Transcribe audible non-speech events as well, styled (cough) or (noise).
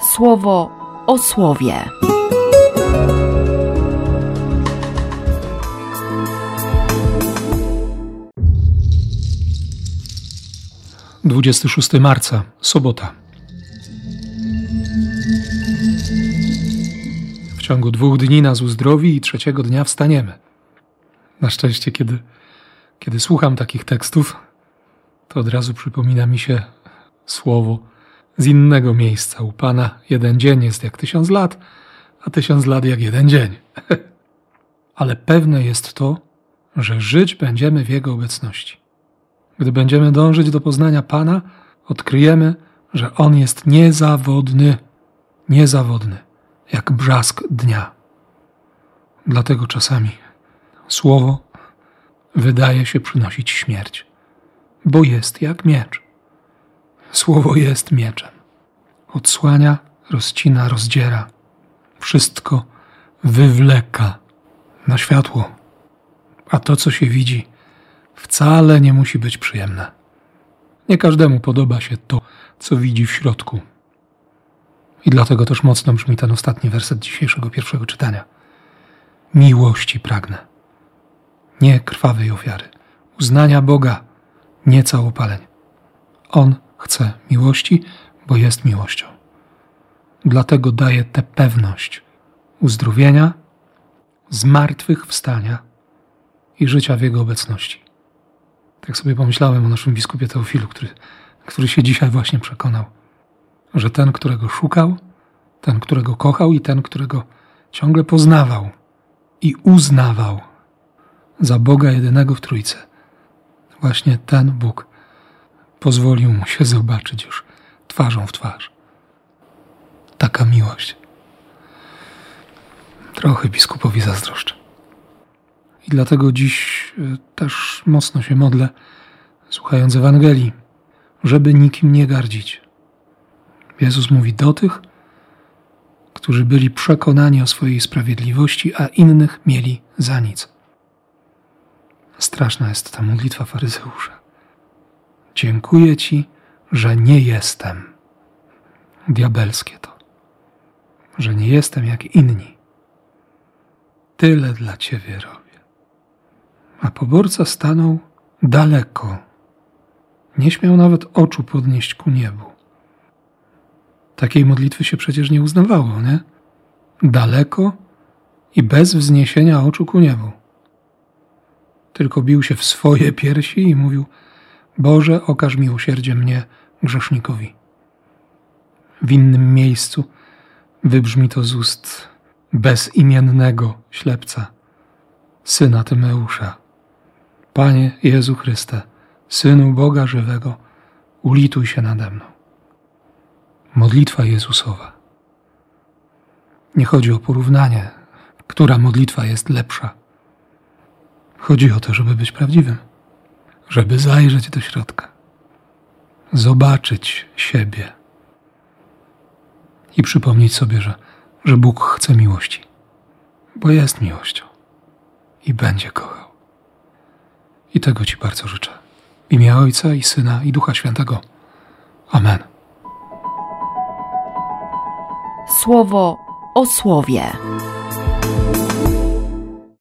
słowo o słowie. Dwudziesty szósty marca, sobota. W ciągu dwóch dni nas uzdrowi i trzeciego dnia wstaniemy. Na szczęście, kiedy, kiedy słucham takich tekstów, to od razu przypomina mi się słowo z innego miejsca. U Pana jeden dzień jest jak tysiąc lat, a tysiąc lat jak jeden dzień. (laughs) Ale pewne jest to, że żyć będziemy w Jego obecności. Gdy będziemy dążyć do poznania Pana, odkryjemy, że On jest niezawodny, niezawodny, jak brzask dnia. Dlatego czasami słowo wydaje się przynosić śmierć, bo jest jak miecz. Słowo jest mieczem. Odsłania, rozcina, rozdziera. Wszystko wywleka na światło. A to, co się widzi, wcale nie musi być przyjemne. Nie każdemu podoba się to, co widzi w środku. I dlatego też mocno brzmi ten ostatni werset dzisiejszego pierwszego czytania. Miłości pragnę, nie krwawej ofiary, uznania Boga, nie całopaleń. On chce miłości, bo jest miłością. Dlatego daje tę pewność uzdrowienia, zmartwychwstania i życia w Jego obecności. Tak sobie pomyślałem o naszym biskupie Teofilu, który, który się dzisiaj właśnie przekonał, że ten, którego szukał, ten, którego kochał i ten, którego ciągle poznawał i uznawał za Boga jedynego w Trójcy, właśnie ten Bóg pozwolił mu się zobaczyć już twarzą w twarz. Taka miłość. Trochę biskupowi zazdroszczę. I dlatego dziś e, też mocno się modlę, słuchając Ewangelii, żeby nikim nie gardzić. Jezus mówi do tych, którzy byli przekonani o swojej sprawiedliwości, a innych mieli za nic. Straszna jest ta modlitwa faryzeusza. Dziękuję Ci, że nie jestem. Diabelskie to, że nie jestem jak inni. Tyle dla Ciebie robię. A poborca stanął daleko. Nie śmiał nawet oczu podnieść ku niebu. Takiej modlitwy się przecież nie uznawało, nie? Daleko i bez wzniesienia oczu ku niebu. Tylko bił się w swoje piersi i mówił – Boże, okaż miłosierdzie mnie, grzesznikowi. W innym miejscu wybrzmi to z ust bezimiennego ślepca, syna Tymeusza. Panie Jezu Chryste, Synu Boga żywego, ulituj się nade mną. Modlitwa Jezusowa. Nie chodzi o porównanie, która modlitwa jest lepsza. Chodzi o to, żeby być prawdziwym żeby zajrzeć do środka, zobaczyć siebie i przypomnieć sobie, że, że Bóg chce miłości, bo jest miłością i będzie kochał. I tego Ci bardzo życzę. W imię Ojca i Syna i Ducha Świętego. Amen. Słowo o słowie.